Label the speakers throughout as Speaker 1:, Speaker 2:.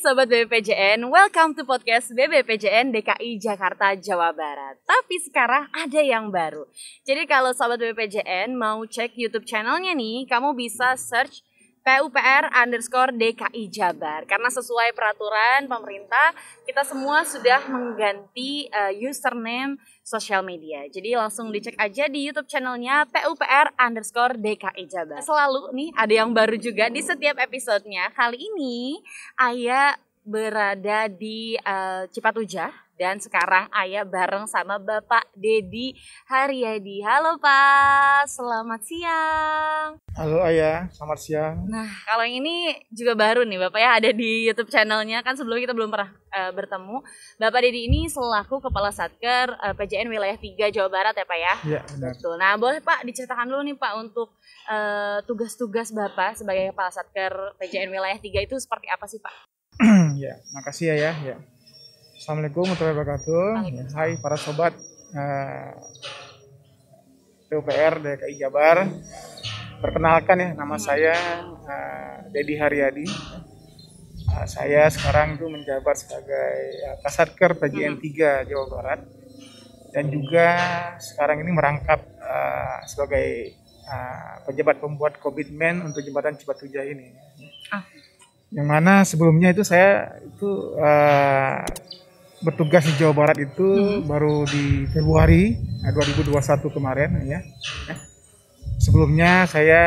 Speaker 1: Sobat BBPJN, welcome to podcast BBPJN DKI Jakarta Jawa Barat. Tapi sekarang ada yang baru. Jadi kalau Sobat BBPJN mau cek YouTube channelnya nih, kamu bisa search PUPR underscore DKI Jabar. Karena sesuai peraturan pemerintah, kita semua sudah mengganti uh, username sosial media. Jadi langsung dicek aja di YouTube channelnya PUPR underscore DKI Jabar. Selalu nih ada yang baru juga di setiap episodenya. Kali ini Ayah berada di uh, Cipatujah dan sekarang Ayah bareng sama Bapak Dedi Haryadi. Halo Pak, selamat siang.
Speaker 2: Halo Ayah, selamat siang.
Speaker 1: Nah, kalau ini juga baru nih Bapak ya ada di YouTube channelnya kan sebelumnya kita belum pernah uh, bertemu. Bapak Dedi ini selaku Kepala Satker uh, eh, PJN Wilayah 3 Jawa Barat ya Pak ya?
Speaker 2: Iya benar.
Speaker 1: Betul. Nah boleh Pak diceritakan dulu nih Pak untuk tugas-tugas uh, Bapak sebagai Kepala Satker PJN Wilayah 3 itu seperti apa sih Pak?
Speaker 2: ya, makasih ya ya. Assalamualaikum warahmatullahi wabarakatuh. Hai para sobat uh, eh, PUPR DKI Jabar. Perkenalkan ya, nama saya uh, Dedi Haryadi. Uh, saya sekarang itu menjabat sebagai uh, Kasatker PJN 3 Jawa Barat dan juga sekarang ini merangkap uh, sebagai uh, pejabat pembuat komitmen untuk jembatan Cipatujah ini. Ah. Yang mana sebelumnya itu saya itu uh, bertugas di Jawa Barat itu hmm. baru di Februari 2021 nah, kemarin ya. Sebelumnya saya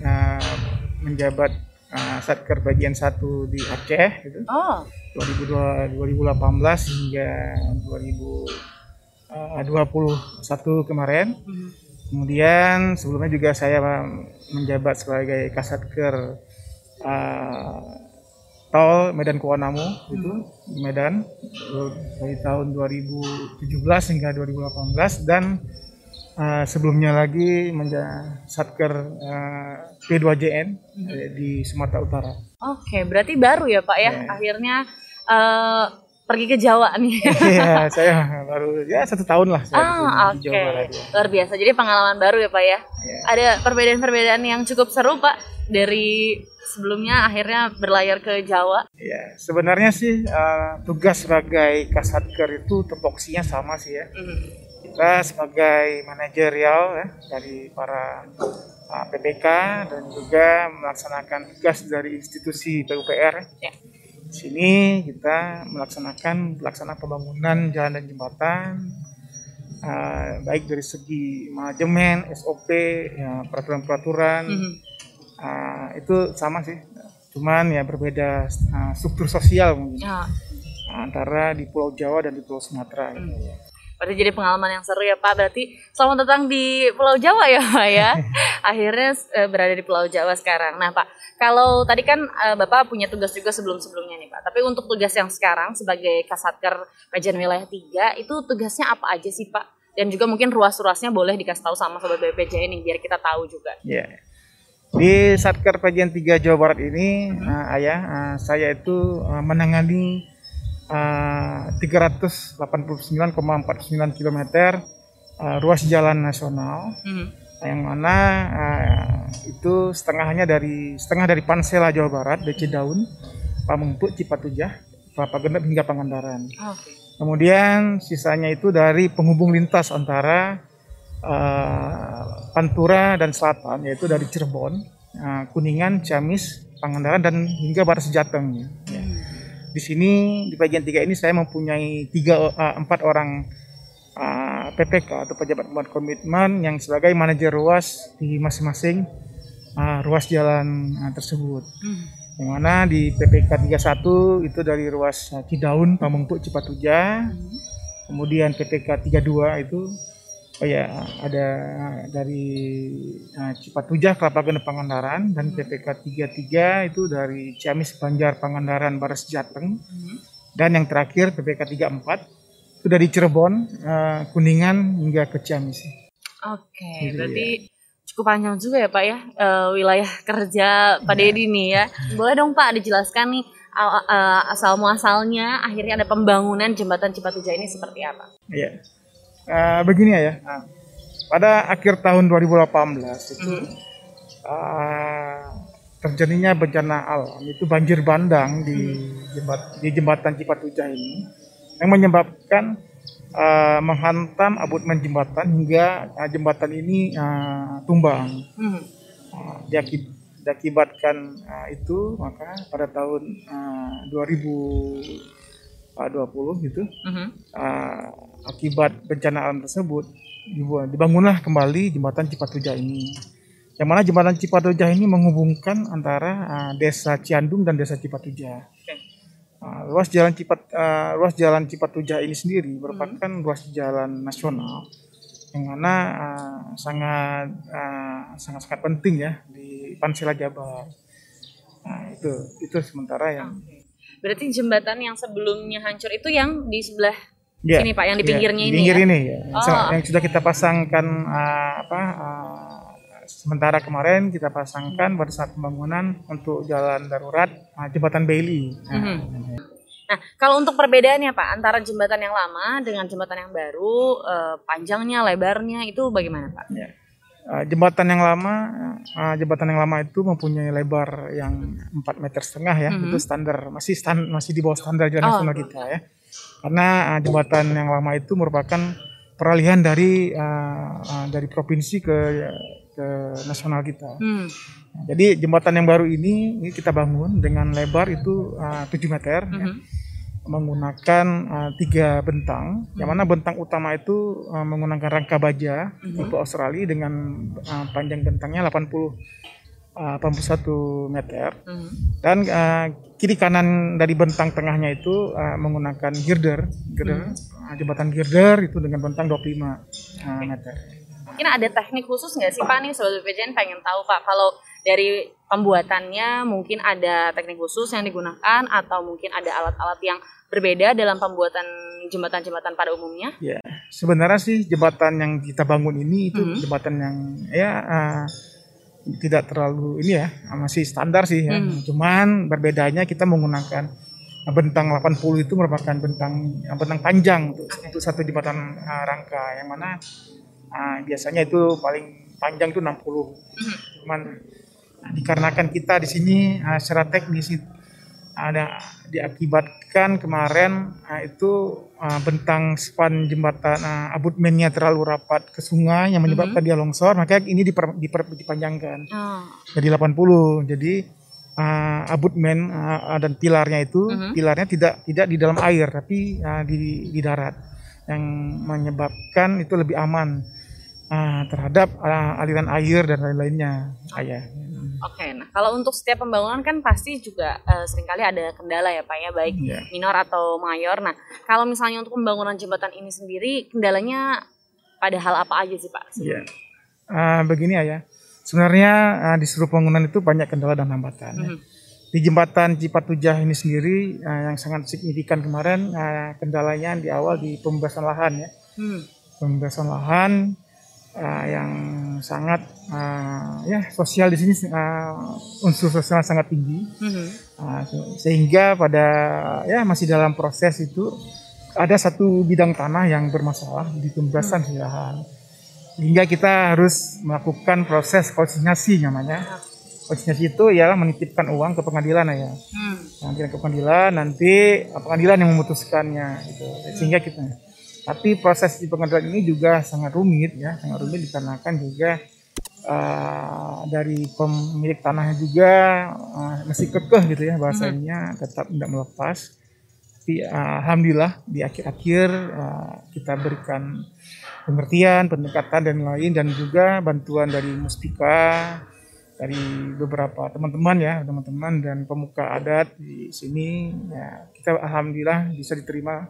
Speaker 2: uh, menjabat uh, Satker bagian satu di Aceh gitu. Oh. 2002, 2018 hingga 2021 kemarin. Hmm. Kemudian sebelumnya juga saya menjabat sebagai Kasatker uh, tol Medan Kuanamu itu di Medan dari tahun 2017 hingga 2018 dan uh, sebelumnya lagi menjadi satker uh, P2JN uh, di Sumatera Utara.
Speaker 1: Oke, berarti baru ya Pak ya yeah. akhirnya uh, pergi ke Jawa nih.
Speaker 2: Iya, saya baru ya satu tahun lah saya
Speaker 1: ah, di, okay. Jawa Barat. Ya. Luar biasa. Jadi pengalaman baru ya Pak ya. Yeah. Ada perbedaan-perbedaan yang cukup seru Pak dari sebelumnya akhirnya berlayar ke Jawa?
Speaker 2: Ya, sebenarnya sih uh, tugas sebagai kasatker itu tupoksinya sama sih ya. Mm -hmm. Kita sebagai manajerial ya dari para uh, eh, PPK dan juga melaksanakan tugas dari institusi PUPR. Ya. Di sini kita melaksanakan pelaksanaan pembangunan jalan dan jembatan, uh, baik dari segi manajemen, SOP, ya, peraturan-peraturan. Mm -hmm uh, itu sama sih cuman ya berbeda uh, struktur sosial mungkin ya. antara di Pulau Jawa dan di Pulau Sumatera gitu. hmm.
Speaker 1: Berarti jadi pengalaman yang seru ya Pak. Berarti selamat datang di Pulau Jawa ya Pak ya. Akhirnya uh, berada di Pulau Jawa sekarang. Nah Pak, kalau tadi kan uh, Bapak punya tugas juga sebelum-sebelumnya nih Pak. Tapi untuk tugas yang sekarang sebagai Kasatker Kajian Wilayah 3 itu tugasnya apa aja sih Pak? Dan juga mungkin ruas-ruasnya boleh dikasih tahu sama Sobat BPJ ini biar kita tahu juga.
Speaker 2: Iya. Yeah. Di Satker Pajian 3 Jawa Barat ini, uh, ayah, uh, saya itu uh, menangani uh, 389,49 km uh, ruas jalan nasional, hmm. yang mana uh, itu setengahnya dari setengah dari Pansela Jawa Barat, DC Daun, Pamengpuk, Cipatujah, Kelapa Genep hingga Pangandaran. Okay. Kemudian sisanya itu dari penghubung lintas antara uh, Pantura dan Selatan yaitu dari Cirebon, uh, Kuningan, Ciamis, Pangandaran dan hingga Barat Sejateng. Ya. Di sini di bagian tiga ini saya mempunyai tiga uh, empat orang uh, PPK atau pejabat pembuat komitmen yang sebagai manajer ruas di masing-masing uh, ruas jalan uh, tersebut. Hmm. Yang mana di PPK 31 itu dari ruas Cidaun, Pamengpuk, Cipatuja. Hmm. Kemudian PPK 32 itu oh ya ada dari uh, Cipatujah Kelapa Genep Pangandaran dan PPK 33 itu dari Ciamis Banjar Pangandaran Baras Jateng hmm. dan yang terakhir PPK 34 itu dari Cirebon uh, Kuningan hingga ke Ciamis.
Speaker 1: Oke, okay, gitu, berarti ya. cukup panjang juga ya Pak ya uh, wilayah kerja Pak ya. Dedi nih ya. Boleh dong Pak dijelaskan nih uh, asal muasalnya akhirnya ada pembangunan jembatan Cipatujah ini seperti apa?
Speaker 2: Iya uh, begini ya. Nah, pada akhir tahun 2018 itu hmm. uh, terjadinya bencana alam itu banjir bandang di jembat di jembatan Cipatujah ini yang menyebabkan uh, menghantam abutmen jembatan hingga uh, jembatan ini uh, tumbang.
Speaker 1: Hmm.
Speaker 2: Uh, diakib, diakibatkan uh, itu maka pada tahun uh, 2020 gitu uh, akibat bencana alam tersebut dibangunlah kembali jembatan Cipatujah ini. Yang mana jembatan Cipatujah ini menghubungkan antara uh, desa Ciandum dan desa Cipatujah. Uh, ruas jalan Cipat uh, ruas jalan Cipatujah ini sendiri merupakan ruas jalan nasional yang mana uh, sangat uh, sangat sangat penting ya di Pansela Jabar. Nah, itu itu sementara yang.
Speaker 1: Berarti jembatan yang sebelumnya hancur itu yang di sebelah
Speaker 2: Ya,
Speaker 1: sini Pak, yang di
Speaker 2: ya,
Speaker 1: pinggirnya
Speaker 2: di
Speaker 1: ini
Speaker 2: pinggir
Speaker 1: ya?
Speaker 2: ini ya.
Speaker 1: Oh.
Speaker 2: Yang sudah kita pasangkan uh, apa uh, sementara kemarin kita pasangkan pada saat pembangunan untuk jalan darurat uh, jembatan Bailey. Nah,
Speaker 1: Mhm. Nah, kalau untuk perbedaannya Pak antara jembatan yang lama dengan jembatan yang baru, eh, panjangnya, lebarnya itu bagaimana Pak?
Speaker 2: ya. Uh, jembatan yang lama, uh, jembatan yang lama itu mempunyai lebar yang 4 meter setengah ya,
Speaker 1: Mhm.
Speaker 2: itu standar masih stan, masih di bawah standar jalan
Speaker 1: Oh.
Speaker 2: nasional kita ya. Karena uh, jembatan yang lama itu merupakan peralihan dari uh, uh, dari provinsi ke ke nasional kita.
Speaker 1: Hmm.
Speaker 2: Jadi jembatan yang baru ini, ini kita bangun dengan lebar itu uh, 7 meter, ya,
Speaker 1: Mhm.
Speaker 2: menggunakan uh, tiga bentang. Yang mana bentang utama itu uh, menggunakan rangka baja
Speaker 1: Mhm.
Speaker 2: tipe Australia dengan uh, panjang bentangnya 80 uh, 81 meter
Speaker 1: Mhm.
Speaker 2: dan uh, kiri kanan dari bentang tengahnya itu uh, menggunakan girder, girder uh, jembatan girder itu dengan bentang 25 uh, meter.
Speaker 1: Mungkin ada teknik khusus nggak sih Pak nih Sobat BPJN pengen tahu Pak kalau dari pembuatannya mungkin ada teknik khusus yang digunakan atau mungkin ada alat-alat yang berbeda dalam pembuatan jembatan-jembatan pada umumnya?
Speaker 2: Ya, sebenarnya sih jembatan yang kita bangun ini itu
Speaker 1: Mhm.
Speaker 2: jembatan yang ya uh, tidak terlalu ini ya, masih standar sih ya.
Speaker 1: Mhm.
Speaker 2: Cuman berbedanya kita menggunakan bentang 80 itu merupakan bentang bentang panjang untuk, untuk satu jembatan uh, rangka yang mana uh, biasanya itu paling panjang itu 60.
Speaker 1: Mhm.
Speaker 2: Cuman nah, dikarenakan kita di sini uh, secara teknis itu ada diakibatkan kemarin uh, itu uh, bentang span jembatan uh, abutmennya terlalu rapat ke sungai yang menyebabkan dia longsor maka ini diper, diper- dipanjangkan.
Speaker 1: Oh.
Speaker 2: jadi 80 jadi uh, abutmen uh, dan pilarnya itu
Speaker 1: Mhm.
Speaker 2: pilarnya tidak tidak di dalam air tapi uh, di di darat. Yang menyebabkan itu lebih aman uh, terhadap uh, aliran air dan lain-lainnya. Ayah
Speaker 1: Oke, nah kalau untuk setiap pembangunan kan pasti juga eh, sering kali ada kendala ya Pak ya, baik
Speaker 2: Iya.
Speaker 1: minor atau mayor. Nah, kalau misalnya untuk pembangunan jembatan ini sendiri, kendalanya pada hal apa aja sih Pak?
Speaker 2: Iya. Ah, begini ya. Sebenarnya ah, di seluruh bangunan itu banyak kendala dan hambatan. ya.
Speaker 1: Mhm.
Speaker 2: Di jembatan Cipatujah ini sendiri ah, yang sangat signifikan kemarin ah, kendalanya di awal di pembebasan lahan ya.
Speaker 1: Hmm.
Speaker 2: Pembebasan lahan ah, yang sangat ah, ya sosial di sini ah, unsur sosial sangat tinggi.
Speaker 1: Mhm.
Speaker 2: Ah, se- sehingga pada ya masih dalam proses itu ada satu bidang tanah yang bermasalah di pembebasan lahan hingga kita harus melakukan proses konsinyasi namanya konsinyasi itu ialah menitipkan uang ke pengadilan ya
Speaker 1: Hmm.
Speaker 2: nanti ke pengadilan nanti pengadilan yang memutuskannya gitu sehingga kita tapi proses di pengadilan ini juga sangat rumit ya. Sangat rumit dikarenakan juga eh, dari pemilik tanahnya juga eh, masih kekeh gitu ya bahasanya tetap tidak melepas. Tapi eh, alhamdulillah di akhir-akhir eh, kita berikan pengertian pendekatan dan lain dan juga bantuan dari Muspika dari beberapa teman-teman ya teman-teman dan pemuka adat di sini. Ya kita alhamdulillah bisa diterima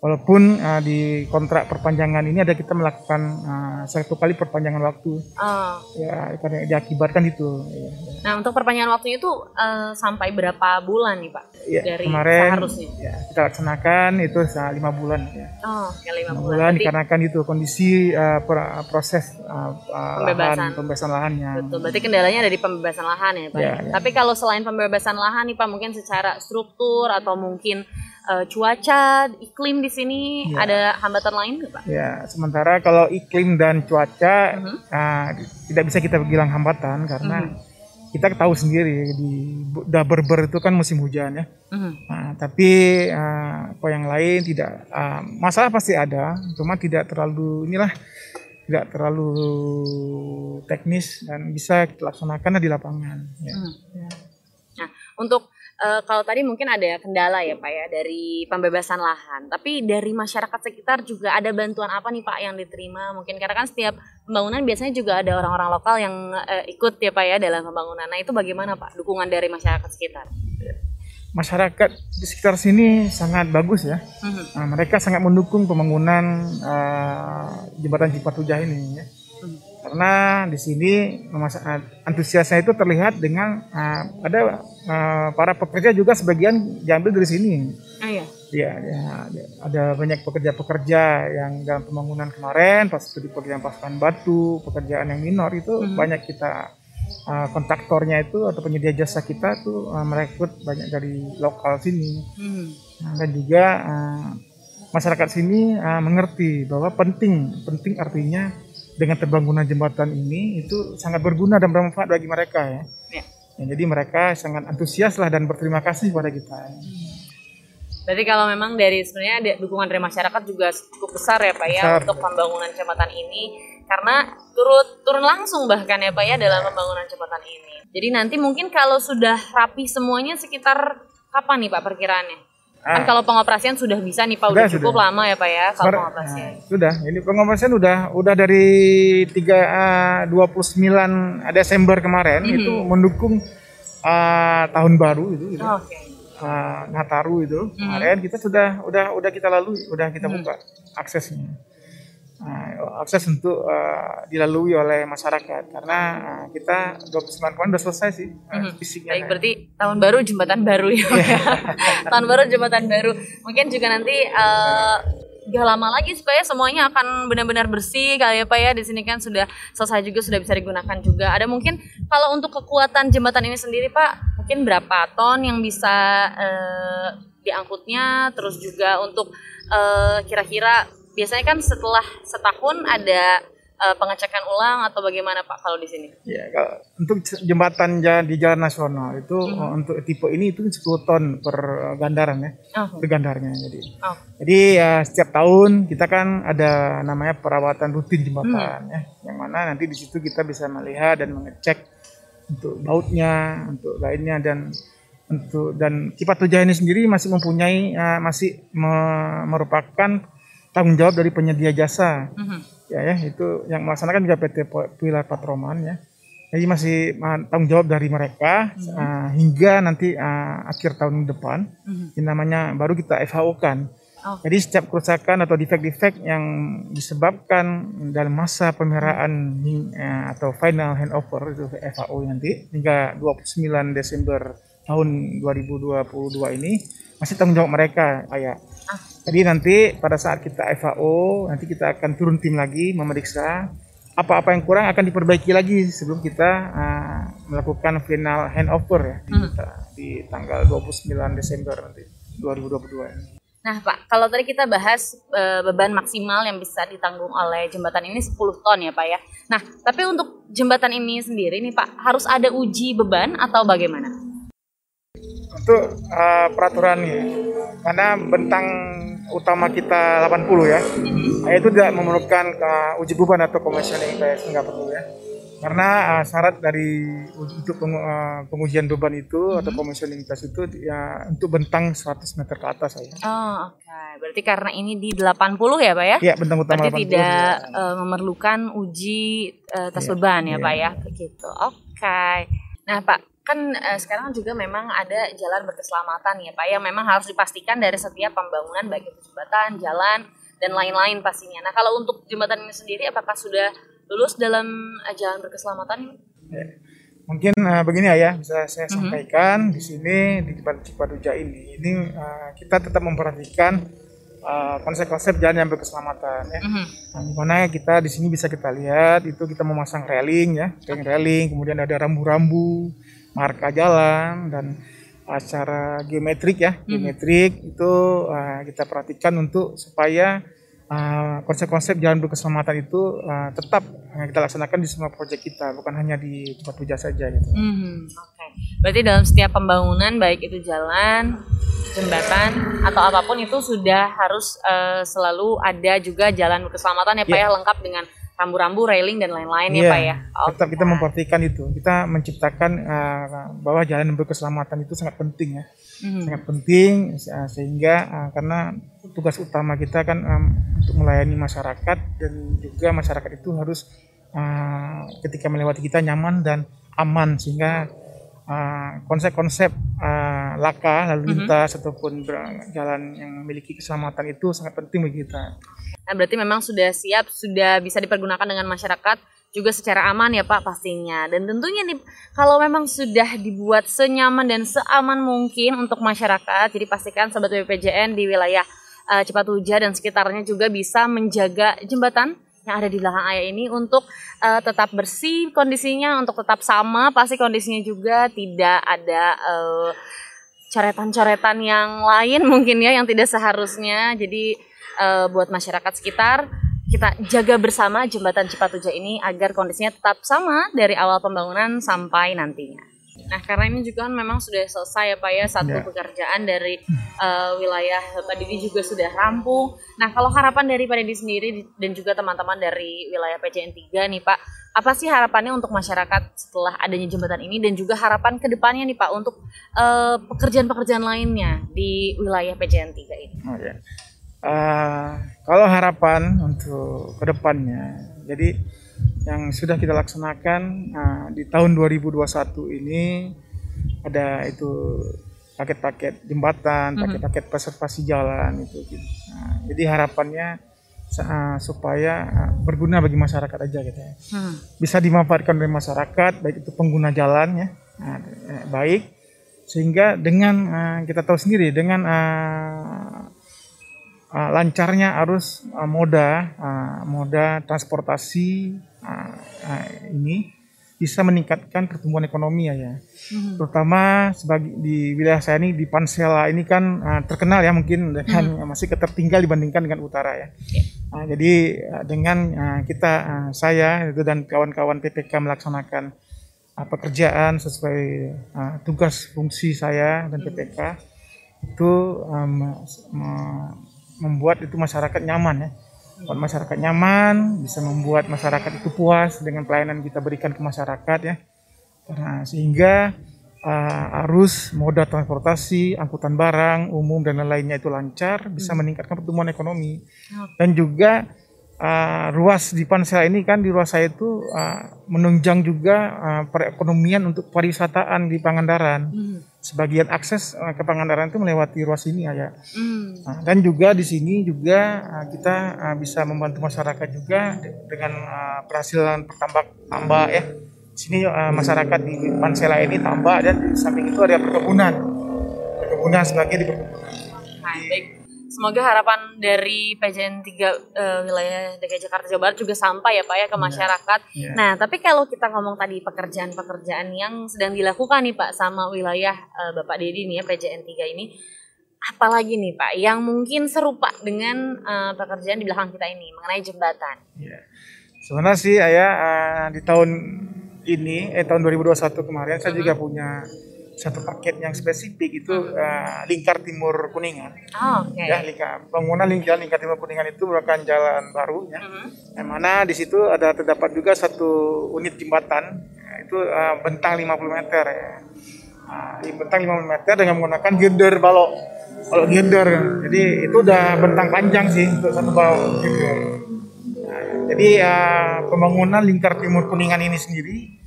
Speaker 2: walaupun uh, di kontrak perpanjangan ini ada kita melakukan uh, satu kali perpanjangan waktu
Speaker 1: Oh.
Speaker 2: ya karena diakibatkan itu ya.
Speaker 1: Nah, untuk perpanjangan waktunya itu eh, sampai berapa bulan nih Pak?
Speaker 2: Ya,
Speaker 1: Dari
Speaker 2: kemarin
Speaker 1: seharusnya.
Speaker 2: ya, kita laksanakan itu lima bulan ya
Speaker 1: Oh, ya lima
Speaker 2: lima
Speaker 1: bulan.
Speaker 2: bulan
Speaker 1: Berarti-
Speaker 2: dikarenakan itu kondisi uh, proses uh, uh,
Speaker 1: Pembebasan.
Speaker 2: lahan pembebasan lahannya
Speaker 1: Betul, berarti kendalanya ada di pembebasan lahan ya Pak.
Speaker 2: Ya, ya.
Speaker 1: Tapi kalau selain pembebasan lahan nih Pak, mungkin secara struktur atau mungkin eh, cuaca, iklim di sini
Speaker 2: Ya.
Speaker 1: ada hambatan lain nggak Pak?
Speaker 2: Ya, sementara kalau iklim dan cuaca
Speaker 1: Mhm.
Speaker 2: ah, tidak bisa kita bilang hambatan karena
Speaker 1: Mhm.
Speaker 2: kita tahu sendiri di udah berber itu kan musim hujan ya.
Speaker 1: Mhm.
Speaker 2: Nah, tapi uh, apa yang lain tidak uh, masalah pasti ada, cuma tidak terlalu inilah tidak terlalu teknis dan bisa kita laksanakan di lapangan. Ya.
Speaker 1: Mhm. Eh, kalau tadi mungkin ada kendala ya Pak ya dari pembebasan lahan, tapi dari masyarakat sekitar juga ada bantuan apa nih Pak yang diterima? Mungkin karena kan setiap pembangunan biasanya juga ada orang-orang lokal yang eh, ikut ya Pak ya dalam pembangunan. Nah itu bagaimana Pak dukungan dari masyarakat sekitar?
Speaker 2: Masyarakat di sekitar sini sangat bagus ya.
Speaker 1: Mhm.
Speaker 2: Nah, mereka sangat mendukung pembangunan uh, jembatan Cipatujah ini ya.
Speaker 1: Hmm.
Speaker 2: Karena di sini masa- antusiasnya itu terlihat dengan uh, ada uh, para pekerja juga sebagian diambil dari sini.
Speaker 1: Ah ya.
Speaker 2: Ya, ya, ada banyak pekerja-pekerja yang dalam pembangunan kemarin, pas itu di pekerjaan pasukan batu, pekerjaan yang minor itu
Speaker 1: Mhm.
Speaker 2: banyak kita uh, kontraktornya itu atau penyedia jasa kita tuh uh, merekrut banyak dari lokal sini.
Speaker 1: Mhm.
Speaker 2: Nah, dan juga uh, masyarakat sini uh, mengerti bahwa penting penting artinya dengan terbangunan jembatan ini itu sangat berguna dan bermanfaat bagi mereka ya.
Speaker 1: Ya.
Speaker 2: Ya, jadi mereka sangat antusias lah dan berterima kasih kepada kita.
Speaker 1: Berarti kalau memang dari sebenarnya ada dukungan dari masyarakat juga cukup besar ya Pak ya
Speaker 2: Besar.
Speaker 1: untuk pembangunan jembatan ini karena turut turun langsung bahkan ya Pak ya dalam pembangunan jembatan ini. Jadi nanti mungkin kalau sudah rapi semuanya sekitar kapan nih Pak perkiraannya? Kan
Speaker 2: Ah.
Speaker 1: kalau pengoperasian sudah bisa nih Pak udah,
Speaker 2: Sudah,
Speaker 1: cukup
Speaker 2: sudah.
Speaker 1: lama ya Pak ya kalau pengoperasian.
Speaker 2: nah, sudah, ini pengoperasian udah udah dari 3 uh, 29 Desember kemarin
Speaker 1: Mhm.
Speaker 2: itu mendukung uh, tahun baru itu gitu.
Speaker 1: Oh, Oke.
Speaker 2: uh, Nataru itu
Speaker 1: Mhm.
Speaker 2: kemarin kita sudah udah udah kita lalui udah kita
Speaker 1: Mhm.
Speaker 2: buka aksesnya Nah, akses untuk uh, dilalui oleh masyarakat karena uh, kita 29 kemarin udah selesai sih uh,
Speaker 1: Mhm.
Speaker 2: fisiknya
Speaker 1: Baik, berarti tahun baru jembatan baru ya. Pak, ya. tahun baru jembatan baru. Mungkin juga nanti eh, gak lama lagi supaya semuanya akan benar-benar bersih kali ya Pak ya. Di sini kan sudah selesai juga sudah bisa digunakan juga. Ada mungkin kalau untuk kekuatan jembatan ini sendiri Pak, mungkin berapa ton yang bisa eh, diangkutnya terus juga untuk eh, kira-kira biasanya kan setelah setahun ada eh, pengecekan ulang atau bagaimana Pak kalau di sini?
Speaker 2: Ya, kalau untuk jembatan di jalan nasional itu uh, untuk tipe ini itu 10 ton per gandaran ya,
Speaker 1: Oh,
Speaker 2: per gandarnya. Jadi,
Speaker 1: oh.
Speaker 2: jadi ya setiap tahun kita kan ada namanya perawatan rutin jembatan
Speaker 1: Hmm.
Speaker 2: ya, yang mana nanti di situ kita bisa melihat dan mengecek untuk bautnya, untuk lainnya dan untuk dan Cipatujah ini sendiri masih mempunyai uh, masih me- merupakan tanggung jawab dari penyedia jasa
Speaker 1: Mhm.
Speaker 2: ya ya itu yang melaksanakan juga PT Pilar Patroman ya jadi masih uh, tanggung jawab dari mereka uh, hingga nanti uh, akhir tahun depan
Speaker 1: Mhm.
Speaker 2: ini namanya baru kita FHO kan
Speaker 1: Oh.
Speaker 2: jadi setiap kerusakan atau defect-defect yang disebabkan dalam masa pemeliharaan hing- eh, atau final handover itu FHO nanti hingga 29 Desember tahun 2022 ini masih tanggung jawab mereka kayak
Speaker 1: Ah.
Speaker 2: jadi nanti pada saat kita FAO nanti kita akan turun tim lagi memeriksa apa-apa yang kurang akan diperbaiki lagi sebelum kita uh, melakukan final handover ya di,
Speaker 1: Hmm.
Speaker 2: di tanggal 29 Desember nanti 2022 ini.
Speaker 1: Nah Pak, kalau tadi kita bahas e, beban maksimal yang bisa ditanggung oleh jembatan ini 10 ton ya Pak ya. Nah, tapi untuk jembatan ini sendiri nih Pak, harus ada uji beban atau bagaimana?
Speaker 2: Untuk uh, peraturannya karena bentang utama kita 80 ya Nah, itu tidak memerlukan uh, uji beban atau commissioning test nggak perlu ya karena uh, syarat dari untuk pengu- uh, pengujian beban itu atau commissioning test itu ya untuk bentang 100 meter ke atas saya
Speaker 1: Oh, oke. Berarti karena ini di 80 ya Pak ya?
Speaker 2: ya bentang utama
Speaker 1: Berarti
Speaker 2: 80
Speaker 1: tidak
Speaker 2: ya.
Speaker 1: e, memerlukan uji e, tes
Speaker 2: Iya,
Speaker 1: beban ya
Speaker 2: iya.
Speaker 1: Pak ya? Begitu. Oke. Nah Pak, kan e, sekarang juga memang ada jalan berkeselamatan ya Pak yang memang harus dipastikan dari setiap pembangunan baik itu jembatan, jalan dan lain-lain pastinya. Nah kalau untuk jembatan ini sendiri apakah sudah lulus dalam e, jalan berkeselamatan?
Speaker 2: Ya. Mungkin uh, begini ya, bisa saya
Speaker 1: Mhm.
Speaker 2: sampaikan di sini di depan Cipaduja ini, ini uh, kita tetap memperhatikan uh, konsep-konsep jalan yang berkeselamatan ya.
Speaker 1: Mhm.
Speaker 2: Nah, mana kita di sini bisa kita lihat itu kita memasang railing ya, ring railing, kemudian ada rambu-rambu, marka jalan dan uh, secara geometrik ya,
Speaker 1: Mhm.
Speaker 2: geometrik itu uh, kita perhatikan untuk supaya uh, konsep-konsep jalan berkeselamatan itu uh, tetap uh, kita laksanakan di semua proyek kita, bukan hanya di tempat puja saja gitu.
Speaker 1: Hmm, Oke, okay. berarti dalam setiap pembangunan baik itu jalan, jembatan atau apa pun itu sudah harus uh, selalu ada juga jalan berkeselamatan ya Pak yeah. ya lengkap dengan rambu-rambu, railing dan lain-lain yeah, ya Pak ya.
Speaker 2: Oh, tetap kita memperhatikan itu. Kita menciptakan uh, bahwa jalan berkeselamatan itu sangat penting ya. Mm. Sangat penting uh, sehingga uh, karena tugas utama kita kan um, untuk melayani masyarakat dan juga masyarakat itu harus uh, ketika melewati kita nyaman dan aman sehingga konsep-konsep uh, laka lalu mhm. lintas mm -hmm. ataupun jalan yang memiliki keselamatan itu sangat penting bagi kita.
Speaker 1: Nah, berarti memang sudah siap, sudah bisa dipergunakan dengan masyarakat juga secara aman ya Pak pastinya. Dan tentunya nih kalau memang sudah dibuat senyaman dan seaman mungkin untuk masyarakat, jadi pastikan sobat BPJN di wilayah uh, Cipatuja dan sekitarnya juga bisa menjaga jembatan yang ada di belakang ayah ini untuk uh, tetap bersih kondisinya, untuk tetap sama, pasti kondisinya juga tidak ada uh, coretan-coretan yang lain mungkin ya yang tidak seharusnya. Jadi uh, buat masyarakat sekitar kita jaga bersama jembatan Cipatuja ini agar kondisinya tetap sama dari awal pembangunan sampai nantinya. Nah, karena ini juga kan memang sudah selesai ya Pak ya satu yeah. pekerjaan dari uh, wilayah Pak Didi juga sudah rampung. Nah, kalau harapan dari Pak Didi sendiri dan juga teman-teman dari wilayah PCN 3 nih Pak, apa sih harapannya untuk masyarakat setelah adanya jembatan ini dan juga harapan ke depannya nih Pak untuk uh, pekerjaan-pekerjaan lainnya di wilayah PCN 3 ini? Oh ya.
Speaker 2: Uh, kalau harapan untuk ke depannya, jadi yang sudah kita laksanakan uh, di tahun 2021 ini ada itu paket-paket jembatan, mhm. paket-paket preservasi jalan itu. Nah, jadi harapannya uh, supaya uh, berguna bagi masyarakat aja gitu ya. Hmm. Bisa dimanfaatkan oleh masyarakat, baik itu pengguna jalan ya, baik sehingga dengan uh, kita tahu sendiri dengan uh, uh, lancarnya arus uh, moda uh, moda transportasi uh, uh, ini bisa meningkatkan pertumbuhan ekonomi ya, ya. Mm-hmm. terutama sebagai di wilayah saya ini di Pansela ini kan uh, terkenal ya mungkin dengan mm-hmm. masih ketertinggal dibandingkan dengan utara ya. Yeah. Uh, jadi uh, dengan uh, kita uh, saya itu dan kawan-kawan PPK melaksanakan uh, pekerjaan sesuai uh, tugas fungsi saya dan PPK mm-hmm. itu um, membuat itu masyarakat nyaman ya. Buat masyarakat nyaman bisa membuat masyarakat itu puas dengan pelayanan kita berikan ke masyarakat ya. Karena sehingga uh, arus moda transportasi angkutan barang umum dan lain-lainnya itu lancar bisa hmm. meningkatkan pertumbuhan ekonomi. Dan juga uh, ruas di Pansel ini kan di ruas saya itu uh, menunjang juga uh, perekonomian untuk pariwisataan di Pangandaran. Hmm. Sebagian akses uh, ke Pangandaran itu melewati ruas ini ya. Hmm. Nah, dan juga di sini juga uh, kita uh, bisa membantu masyarakat juga dengan uh, penghasilan pertambak tambah ya. Sini uh, masyarakat di Pansela ini tambah dan di samping itu ada perkebunan. Perkebunan sebagai di perkebunan.
Speaker 1: Baik semoga harapan dari PJN 3 uh, eh, wilayah DKI Jakarta Jawa Barat juga sampai ya Pak ya ke iya. masyarakat. Yeah. Yeah. Nah, tapi kalau kita ngomong tadi pekerjaan-pekerjaan yang sedang dilakukan nih Pak sama wilayah uh, Bapak Dedi nih ya PJN 3 ini apalagi nih Pak yang mungkin serupa dengan uh, pekerjaan di belakang kita ini mengenai jembatan.
Speaker 2: Yeah. Sebenarnya sih ayah uh, di tahun ini eh tahun 2021 kemarin saya juga punya satu paket yang spesifik itu uh, lingkar timur kuningan.
Speaker 1: Oh, okay.
Speaker 2: Ya lingkar bangunan lingkar lingkar timur kuningan itu merupakan jalan baru ya. Uh-huh. Yang mana di situ ada terdapat juga satu unit jembatan itu uh, bentang 50 meter ya. Nah, bentang 50 meter dengan menggunakan girder balok. Kalau girder, jadi itu udah bentang panjang sih untuk satu balok girder. Nah, jadi uh, pembangunan lingkar timur kuningan ini sendiri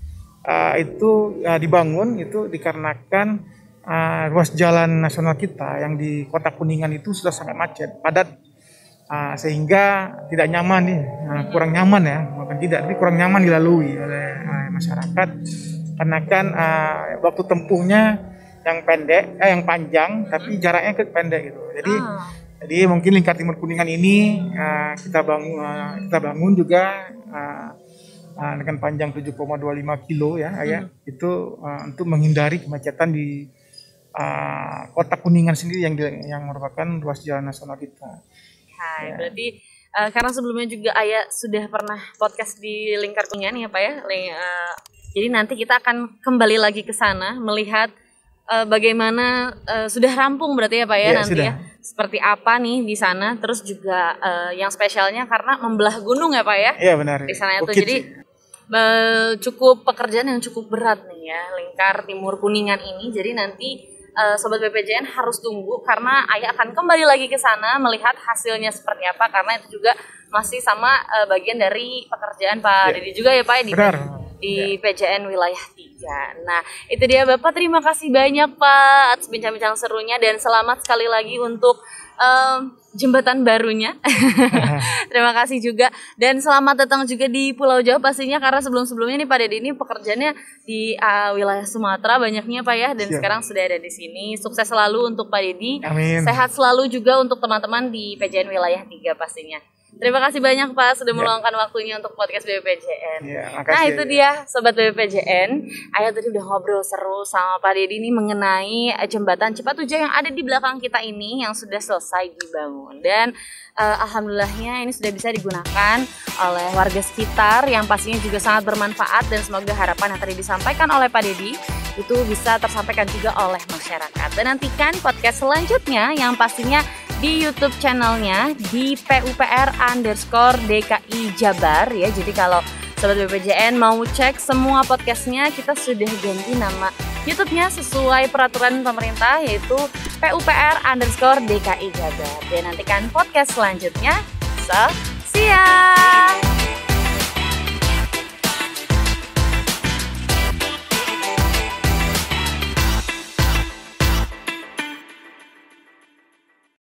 Speaker 2: uh, itu uh, dibangun itu dikarenakan uh, ruas jalan nasional kita yang di kota Kuningan itu sudah sangat macet, padat uh, sehingga tidak nyaman nih, uh, kurang nyaman ya, bukan tidak, tapi kurang nyaman dilalui oleh uh, masyarakat karena kan uh, waktu tempuhnya yang pendek, eh, yang panjang, tapi jaraknya ke pendek gitu. Jadi ah. jadi mungkin lingkar timur kuningan ini uh, kita bangun uh, kita bangun juga uh, uh, dengan panjang 7,25 kilo ya ayah hmm. itu uh, untuk menghindari kemacetan di uh, kota Kuningan sendiri yang yang merupakan ruas jalan nasional kita.
Speaker 1: Hai, ya. berarti uh, karena sebelumnya juga Ayah sudah pernah podcast di Lingkar Kuningan ya Pak ya. Uh, jadi nanti kita akan kembali lagi ke sana melihat uh, bagaimana uh, sudah rampung berarti ya Pak ya, ya nanti sudah. ya. Seperti apa nih di sana terus juga uh, yang spesialnya karena membelah gunung ya Pak ya.
Speaker 2: Iya benar.
Speaker 1: Di sana itu jadi cukup pekerjaan yang cukup berat nih ya Lingkar Timur Kuningan ini. Jadi nanti uh, sobat BPJN harus tunggu karena ayah akan kembali lagi ke sana melihat hasilnya seperti apa karena itu juga masih sama uh, bagian dari pekerjaan Pak ya. Dedi juga ya Pak di, Benar. di ya. PJN wilayah 3. Nah, itu dia Bapak terima kasih banyak Pak atas bincang-bincang serunya dan selamat sekali lagi untuk um, jembatan barunya. Terima kasih juga dan selamat datang juga di Pulau Jawa pastinya karena sebelum-sebelumnya nih Pak Dede ini pekerjaannya di uh, wilayah Sumatera banyaknya Pak ya dan Siap. sekarang sudah ada di sini. Sukses selalu untuk Pak Dedi.
Speaker 2: Amin.
Speaker 1: Sehat selalu juga untuk teman-teman di PJN wilayah 3 pastinya. Terima kasih banyak Pak sudah ya. meluangkan waktunya untuk podcast BPJN.
Speaker 2: Ya,
Speaker 1: nah itu dia Sobat BPJN. Ayah tadi udah ngobrol seru sama Pak Dedi ini mengenai eh, jembatan cepat uja yang ada di belakang kita ini yang sudah selesai dibangun. Dan uh, Alhamdulillahnya ini sudah bisa digunakan oleh warga sekitar yang pastinya juga sangat bermanfaat dan semoga harapan yang tadi disampaikan oleh Pak Dedi itu bisa tersampaikan juga oleh masyarakat. Dan nantikan podcast selanjutnya yang pastinya di YouTube channelnya di PUPR underscore DKI Jabar ya. Jadi kalau Sobat BPJN mau cek semua podcastnya kita sudah ganti nama YouTube-nya sesuai peraturan pemerintah yaitu PUPR underscore DKI Jabar. Dan nantikan podcast selanjutnya. So, see ya!